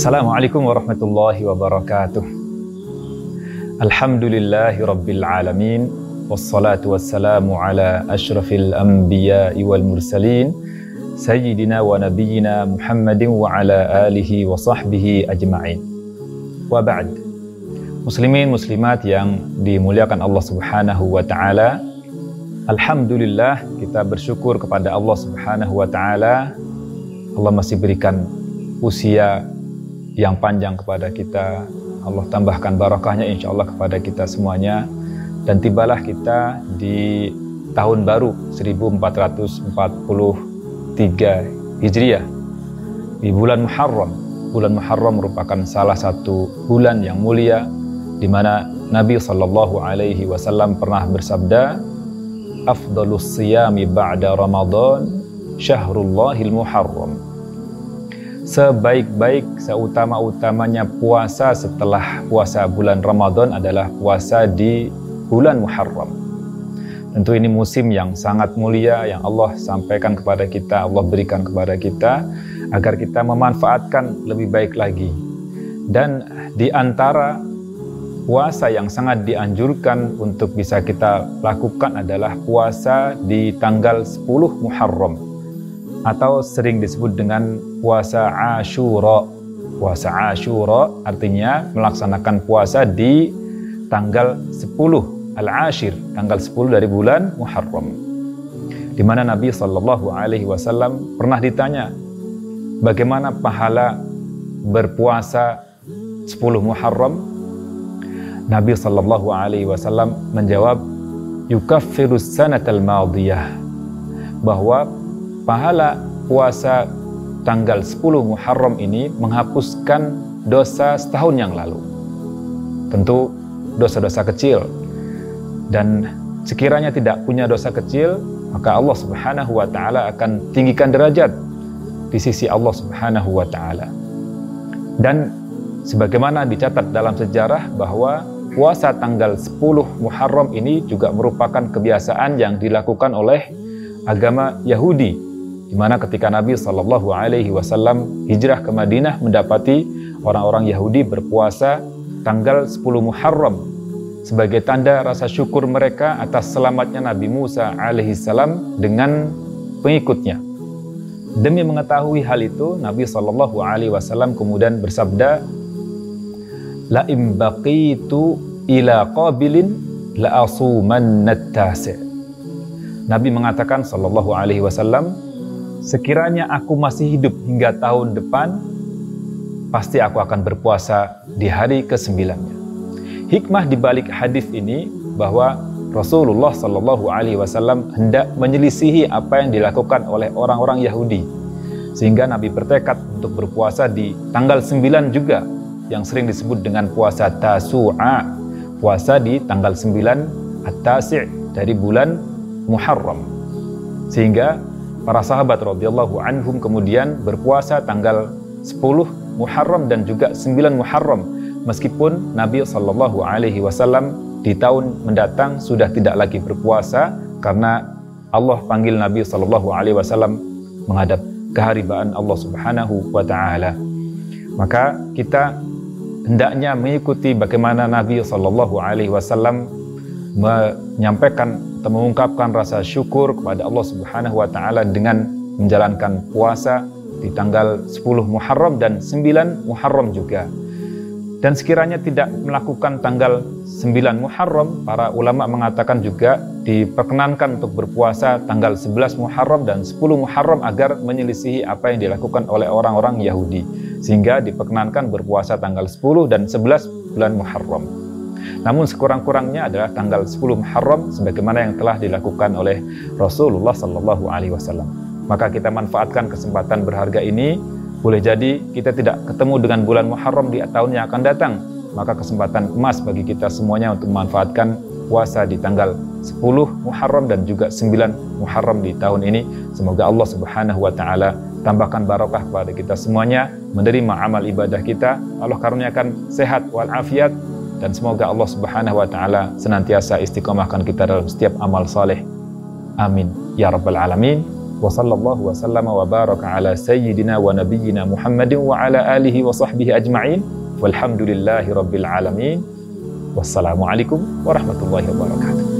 Assalamualaikum warahmatullahi wabarakatuh. Alhamdulillahi rabbil alamin wassalatu wassalamu ala asyrafil anbiya'i wal mursalin sayyidina wa nabiyyina Muhammadin wa ala alihi wa sahbihi ajma'in. Wa ba'd. Muslimin muslimat yang dimuliakan Allah Subhanahu wa taala. Alhamdulillah kita bersyukur kepada Allah Subhanahu wa taala. Allah masih berikan usia yang panjang kepada kita. Allah tambahkan barakahnya insya Allah kepada kita semuanya. Dan tibalah kita di tahun baru 1443 Hijriah di bulan Muharram. Bulan Muharram merupakan salah satu bulan yang mulia di mana Nabi Shallallahu Alaihi Wasallam pernah bersabda, "Afdalus siyami ba'da Ramadan syahrullahil Muharram." Sebaik-baik seutama-utamanya puasa setelah puasa bulan Ramadan adalah puasa di bulan Muharram. Tentu ini musim yang sangat mulia yang Allah sampaikan kepada kita, Allah berikan kepada kita agar kita memanfaatkan lebih baik lagi. Dan di antara puasa yang sangat dianjurkan untuk bisa kita lakukan adalah puasa di tanggal 10 Muharram atau sering disebut dengan puasa Ashura. Puasa Ashura artinya melaksanakan puasa di tanggal 10 Al-Ashir, tanggal 10 dari bulan Muharram. Di mana Nabi Shallallahu alaihi wasallam pernah ditanya bagaimana pahala berpuasa 10 Muharram? Nabi Shallallahu alaihi wasallam menjawab yukaffirus sanatal madiyah bahwa pahala puasa tanggal 10 Muharram ini menghapuskan dosa setahun yang lalu. Tentu dosa-dosa kecil. Dan sekiranya tidak punya dosa kecil, maka Allah Subhanahu wa taala akan tinggikan derajat di sisi Allah Subhanahu wa taala. Dan sebagaimana dicatat dalam sejarah bahwa puasa tanggal 10 Muharram ini juga merupakan kebiasaan yang dilakukan oleh agama Yahudi di mana ketika Nabi Shallallahu Alaihi Wasallam hijrah ke Madinah mendapati orang-orang Yahudi berpuasa tanggal 10 Muharram sebagai tanda rasa syukur mereka atas selamatnya Nabi Musa alaihissalam dengan pengikutnya. Demi mengetahui hal itu, Nabi Shallallahu Alaihi Wasallam kemudian bersabda, La imbaqitu ila qabilin la asuman Nabi mengatakan Shallallahu Alaihi Wasallam, sekiranya aku masih hidup hingga tahun depan, pasti aku akan berpuasa di hari kesembilannya. Hikmah di balik hadis ini bahwa Rasulullah Shallallahu Alaihi Wasallam hendak menyelisihi apa yang dilakukan oleh orang-orang Yahudi, sehingga Nabi bertekad untuk berpuasa di tanggal 9 juga, yang sering disebut dengan puasa Tasu'a, puasa di tanggal 9 At-Tasi' dari bulan Muharram. Sehingga para sahabat radhiyallahu anhum kemudian berpuasa tanggal 10 Muharram dan juga 9 Muharram meskipun Nabi Shallallahu alaihi wasallam di tahun mendatang sudah tidak lagi berpuasa karena Allah panggil Nabi Shallallahu alaihi wasallam menghadap keharibaan Allah Subhanahu wa taala. Maka kita hendaknya mengikuti bagaimana Nabi Shallallahu alaihi wasallam menyampaikan atau mengungkapkan rasa syukur kepada Allah Subhanahu wa taala dengan menjalankan puasa di tanggal 10 Muharram dan 9 Muharram juga. Dan sekiranya tidak melakukan tanggal 9 Muharram, para ulama mengatakan juga diperkenankan untuk berpuasa tanggal 11 Muharram dan 10 Muharram agar menyelisihi apa yang dilakukan oleh orang-orang Yahudi. Sehingga diperkenankan berpuasa tanggal 10 dan 11 bulan Muharram. Namun sekurang-kurangnya adalah tanggal 10 Muharram sebagaimana yang telah dilakukan oleh Rasulullah Sallallahu Alaihi Wasallam. Maka kita manfaatkan kesempatan berharga ini. Boleh jadi kita tidak ketemu dengan bulan Muharram di tahun yang akan datang. Maka kesempatan emas bagi kita semuanya untuk memanfaatkan puasa di tanggal 10 Muharram dan juga 9 Muharram di tahun ini. Semoga Allah Subhanahu wa taala tambahkan barokah kepada kita semuanya, menerima amal ibadah kita, Allah karuniakan sehat walafiat dan semoga Allah Subhanahu wa taala senantiasa istiqomahkan kita dalam setiap amal saleh. Amin ya rabbal alamin. Wa sallallahu wa sallama wa baraka ala sayyidina wa nabiyyina Muhammadin wa ala alihi wa sahbihi ajma'in. Walhamdulillahi rabbil alamin. Wassalamualaikum warahmatullahi wabarakatuh.